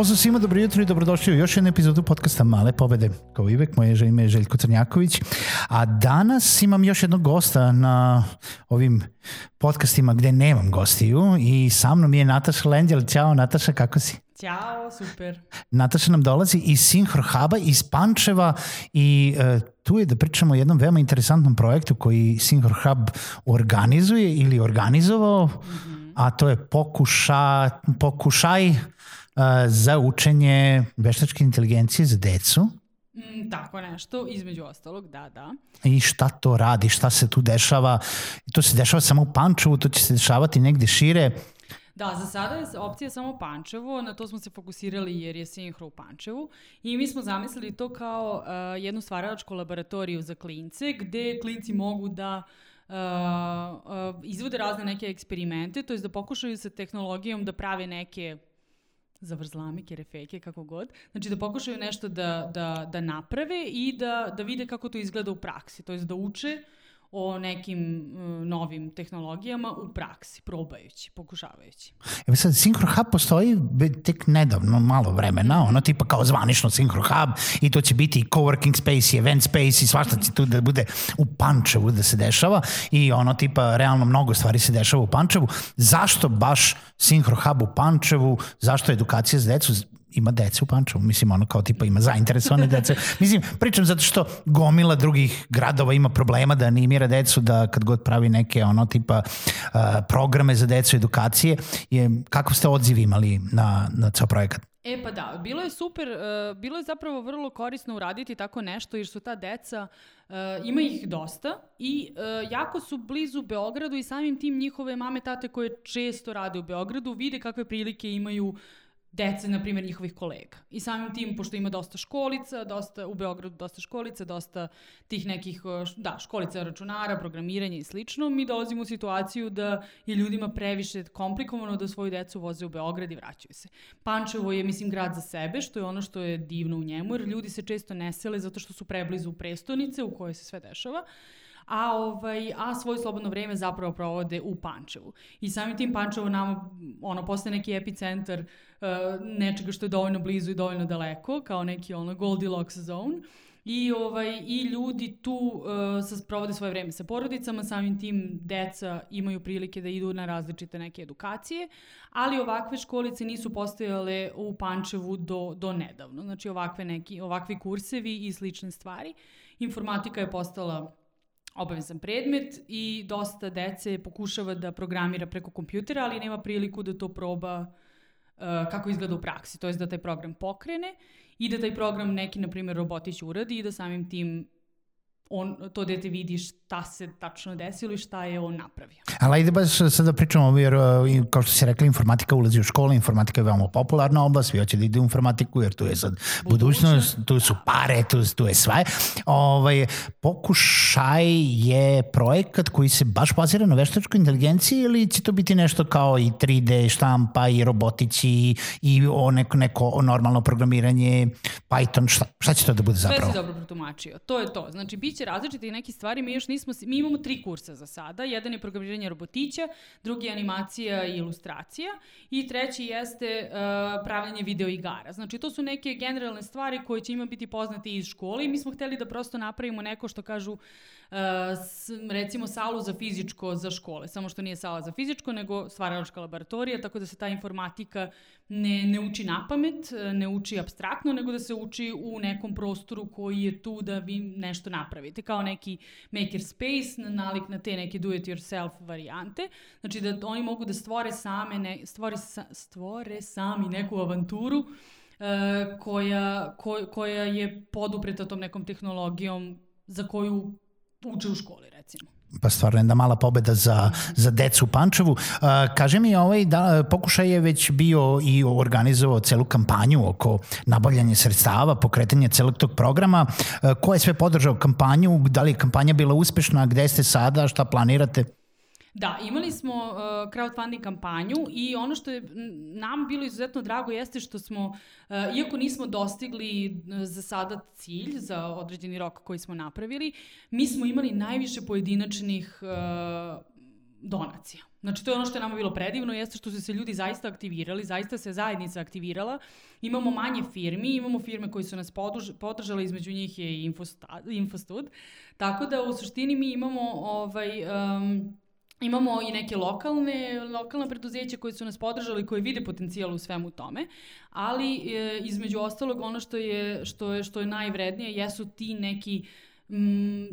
Pozdrav svima, dobro jutro i dobrodošli u još jednu epizodu podcasta Male pobede. Kao i uvek, moje ime je Željko Crnjaković. A danas imam još jednog gosta na ovim podcastima gde nemam gostiju i sa mnom je Nataša Lendjel. Ćao Nataša, kako si? Ćao, super. Nataša nam dolazi iz Synchro Huba, iz Pančeva i e, tu je da pričamo o jednom veoma interesantnom projektu koji Synchro Hub organizuje ili organizovao, mm -hmm. A to je pokuša, pokušaj za učenje veštačke inteligencije za decu. Mm, tako nešto, između ostalog, da, da. I šta to radi, šta se tu dešava? To se dešava samo u Pančevu, to će se dešavati negde šire. Da, za sada je opcija samo Pančevo, na to smo se fokusirali jer je Sinhro u Pančevu i mi smo zamislili to kao uh, jednu stvaralačku laboratoriju za klince gde klinci mogu da Uh, uh, izvode razne neke eksperimente, to je da pokušaju sa tehnologijom da prave neke zavrzlame, kerefeke, kako god. Znači da pokušaju nešto da, da, da naprave i da, da vide kako to izgleda u praksi. To je da uče o nekim uh, novim tehnologijama u praksi, probajući, pokušavajući. Evo sad, Synchro Hub postoji tek nedavno, malo vremena, ono tipa kao zvanično Synchro Hub i to će biti i coworking space i event space i svašta će tu da bude u Pančevu da se dešava i ono tipa realno mnogo stvari se dešava u Pančevu. Zašto baš Synchro Hub u Pančevu, zašto edukacija za decu? Ima dece u Pančevu, mislim ono kao tipa ima zainteresovane dece. Mislim, pričam zato što gomila drugih gradova ima problema da animira decu da kad god pravi neke ono tipa uh, programe za decu edukacije, je, kako ste odziv imali na, na ceo projekat? E pa da, bilo je super, uh, bilo je zapravo vrlo korisno uraditi tako nešto jer su ta deca, uh, ima ih dosta i uh, jako su blizu Beogradu i samim tim njihove mame, tate koje često rade u Beogradu vide kakve prilike imaju dece, na primjer, njihovih kolega. I samim tim, pošto ima dosta školica, dosta, u Beogradu dosta školica, dosta tih nekih, da, školica računara, programiranja i slično, mi dolazimo u situaciju da je ljudima previše komplikovano da svoju decu voze u Beograd i vraćaju se. Pančevo je, mislim, grad za sebe, što je ono što je divno u njemu, jer ljudi se često ne sele zato što su preblizu prestonice u kojoj se sve dešava a, ovaj, a svoje slobodno vreme zapravo provode u Pančevu. I samim tim Pančevo nama ono, postaje neki epicentar uh, nečega što je dovoljno blizu i dovoljno daleko, kao neki ono Goldilocks zone. I, ovaj, I ljudi tu uh, provode svoje vreme sa porodicama, samim tim deca imaju prilike da idu na različite neke edukacije, ali ovakve školice nisu postojale u Pančevu do, do nedavno. Znači ovakve neki, ovakvi kursevi i slične stvari. Informatika je postala obavezan predmet i dosta dece pokušava da programira preko kompjutera, ali nema priliku da to proba uh, kako izgleda u praksi, to je da taj program pokrene i da taj program neki, na primjer, robotić uradi i da samim tim on, to dete vidi šta se tačno desilo i šta je on napravio. Ali ajde baš sad da pričamo, jer uh, kao što si rekla, informatika ulazi u školu, informatika je veoma popularna oblast, svi hoće da ide u informatiku, jer tu je sad budućnost, tu su pare, tu, tu je sve. Ovaj, pokušaj je projekat koji se baš bazira na veštačkoj inteligenciji ili će to biti nešto kao i 3D štampa i robotici i o neko, neko normalno programiranje, Python, šta, šta će to da bude zapravo? Sve si dobro protumačio. To je to. Znači, bit će različite neke stvari, mi još nismo, mi imamo tri kursa za sada. Jedan je programiranje robotića, drugi je animacija i ilustracija i treći jeste uh, pravljanje videoigara. Znači, to su neke generalne stvari koje će ima biti poznate iz škole i mi smo hteli da prosto napravimo neko što kažu uh, recimo salu za fizičko za škole, samo što nije sala za fizičko, nego stvaralačka laboratorija, tako da se ta informatika ne, ne uči na pamet, ne uči abstraktno, nego da se uči u nekom prostoru koji je tu da vi nešto napravite, kao neki maker space, nalik na te neke do it yourself varijante, znači da oni mogu da stvore same, ne, stvore, sa, stvore sami neku avanturu uh, koja, ko, koja je podupreta tom nekom tehnologijom za koju uče u školi, recimo pa stvarno jedna mala pobeda za, za decu u Pančevu. Uh, kaže mi, ovaj, da, pokušaj je već bio i organizovao celu kampanju oko nabavljanja sredstava, pokretanja celog tog programa. Uh, ko je sve podržao kampanju? Da li je kampanja bila uspešna? Gde ste sada? Šta planirate? Da, imali smo uh, crowdfunding kampanju i ono što je nam bilo izuzetno drago jeste što smo, uh, iako nismo dostigli za sada cilj, za određeni rok koji smo napravili, mi smo imali najviše pojedinačnih uh, donacija. Znači, to je ono što je nama bilo predivno, jeste što su se ljudi zaista aktivirali, zaista se zajednica aktivirala. Imamo manje firmi, imamo firme koji su nas podržale, između njih je i Infostud. Tako da, u suštini, mi imamo ovaj, um, Imamo i neke lokalne, lokalne preduzeća koje su nas podržali, koje vide potencijal u svemu tome, ali e, između ostalog ono što je, što je, što je najvrednije jesu ti neki mm,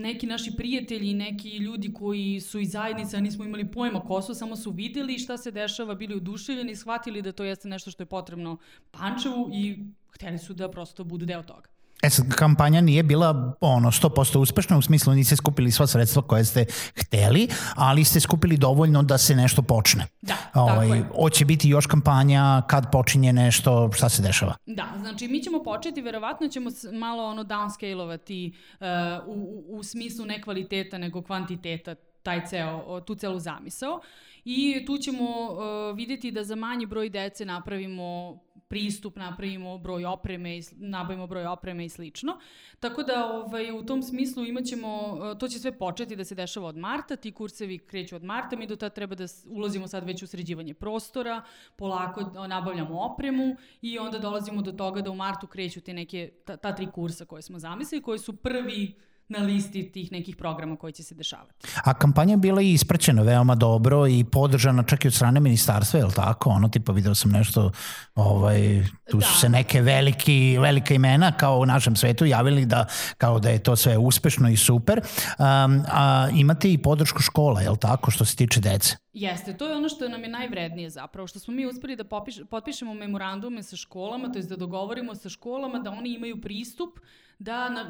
neki naši prijatelji, neki ljudi koji su iz zajednice, a nismo imali pojma ko su, samo su videli šta se dešava, bili oduševljeni, shvatili da to jeste nešto što je potrebno Pančevu i hteli su da prosto budu deo toga. E sad, kampanja nije bila ono 100% uspešna, u smislu niste skupili sva sredstva koje ste hteli, ali ste skupili dovoljno da se nešto počne. Da, ovaj, tako je. Hoće biti još kampanja, kad počinje nešto, šta se dešava? Da, znači mi ćemo početi, verovatno ćemo malo ono downscale-ovati uh, u, u smislu ne kvaliteta, nego kvantiteta taj ceo, tu celu zamisao. I tu ćemo uh, videti da za manji broj dece napravimo pristup, napravimo broj opreme, i, nabavimo broj opreme i slično. Tako da ovaj, u tom smislu imaćemo, e, to će sve početi da se dešava od marta, ti kursevi kreću od marta, mi do tada treba da ulazimo sad već u sređivanje prostora, polako nabavljamo opremu i onda dolazimo do toga da u martu kreću te neke, ta, ta tri kursa koje smo zamislili, koji su prvi na listi tih nekih programa koji će se dešavati. A kampanja je bila i ispraćena veoma dobro i podržana čak i od strane ministarstva, je li tako? Ono, tipa, video sam nešto, ovaj, tu da. su se neke veliki, velika imena kao u našem svetu javili da, kao da je to sve uspešno i super. Um, a imate i podršku škola, je li tako, što se tiče dece? Jeste, to je ono što nam je najvrednije zapravo, što smo mi uspeli da popiš, potpišemo memorandume sa školama, to je da dogovorimo sa školama da oni imaju pristup da na e,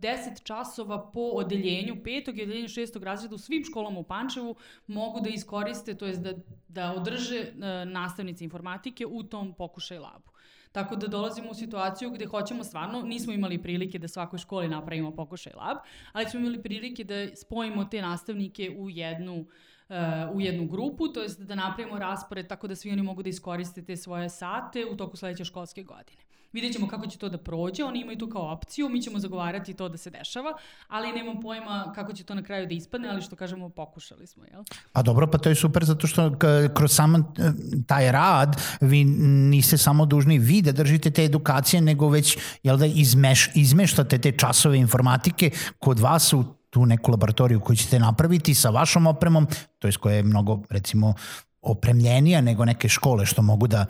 10 časova po odeljenju petog i odeljenju šestog razreda u svim školama u Pančevu mogu da iskoriste, to je da, da održe e, nastavnici informatike u tom pokušaj labu. Tako da dolazimo u situaciju gde hoćemo stvarno, nismo imali prilike da svakoj školi napravimo pokušaj lab, ali smo imali prilike da spojimo te nastavnike u jednu uh, u jednu grupu, to jest da napravimo raspored tako da svi oni mogu da iskoriste te svoje sate u toku sledeće školske godine. Vidjet ćemo kako će to da prođe, oni imaju to kao opciju, mi ćemo zagovarati to da se dešava, ali nemam pojma kako će to na kraju da ispadne, ali što kažemo, pokušali smo, jel? A dobro, pa to je super zato što kroz sam e, taj rad vi niste samo dužni vi da držite te edukacije, nego već jel da izmeš, izmeštate te časove informatike kod vas u tu neku laboratoriju koju ćete napraviti sa vašom opremom, to je koja je mnogo, recimo, opremljenija nego neke škole što mogu da,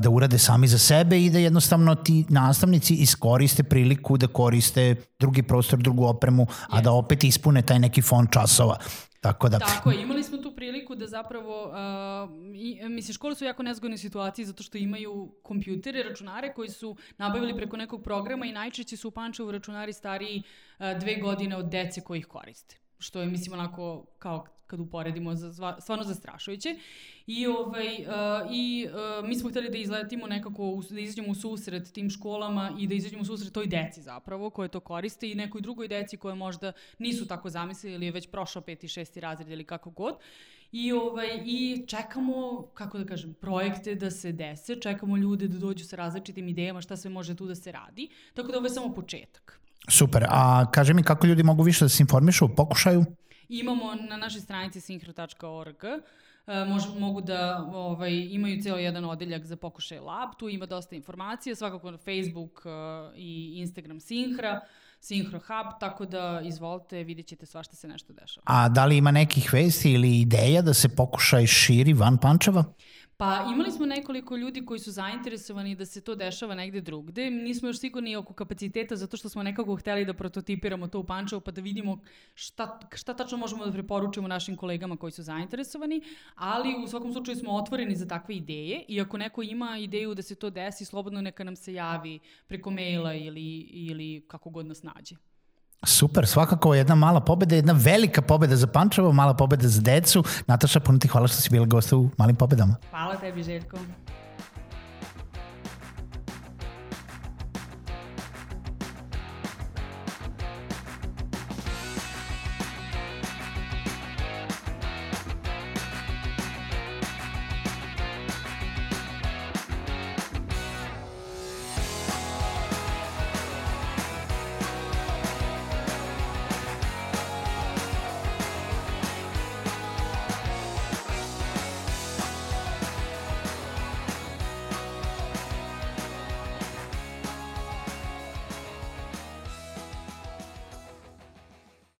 da urade sami za sebe i da jednostavno ti nastavnici iskoriste priliku da koriste drugi prostor, drugu opremu, a da opet ispune taj neki fond časova. Tako da... Tako je, imali smo tu priliku da zapravo, uh, i, mislim, škole su jako nezgodne situacije zato što imaju kompjutere, računare koji su nabavili preko nekog programa i najčešće su u Pančevu računari stariji uh, dve godine od dece koji ih koriste. Što je, mislim, onako kao kad uporedimo, za, stvarno zastrašujuće. I, ovaj, uh, i uh, mi smo hteli da izletimo nekako, da izađemo u susret tim školama i da izađemo u susret toj deci zapravo, koje to koriste i nekoj drugoj deci koje možda nisu tako zamislili ili je već prošao peti, šesti razred ili kako god. I, ovaj, I čekamo, kako da kažem, projekte da se dese, čekamo ljude da dođu sa različitim idejama šta sve može tu da se radi. Tako da ovo je samo početak. Super. A kaže mi kako ljudi mogu više da se informišu pokušaju? Imamo na našoj stranici synchro.org e, mož, mogu da ovaj, imaju ceo jedan odeljak za pokušaj lab, tu ima dosta informacija, svakako na Facebook uh, i Instagram Synchra, Synchro Hub, tako da izvolite, vidjet ćete svašta se nešto dešava. A da li ima nekih vesti ili ideja da se pokušaj širi van Pančeva? Pa imali smo nekoliko ljudi koji su zainteresovani da se to dešava negde drugde. Nismo još sigurni oko kapaciteta zato što smo nekako hteli da prototipiramo to u Pančevu pa da vidimo šta, šta tačno možemo da preporučimo našim kolegama koji su zainteresovani, ali u svakom slučaju smo otvoreni za takve ideje i ako neko ima ideju da se to desi, slobodno neka nam se javi preko maila ili, ili kako god nas nađe. Super, svakako jedna mala pobeda, jedna velika pobeda za Pančevo, mala pobeda za decu. Nataša, puno ti hvala što si bila gosta u Malim pobedama. Hvala tebi, Željko.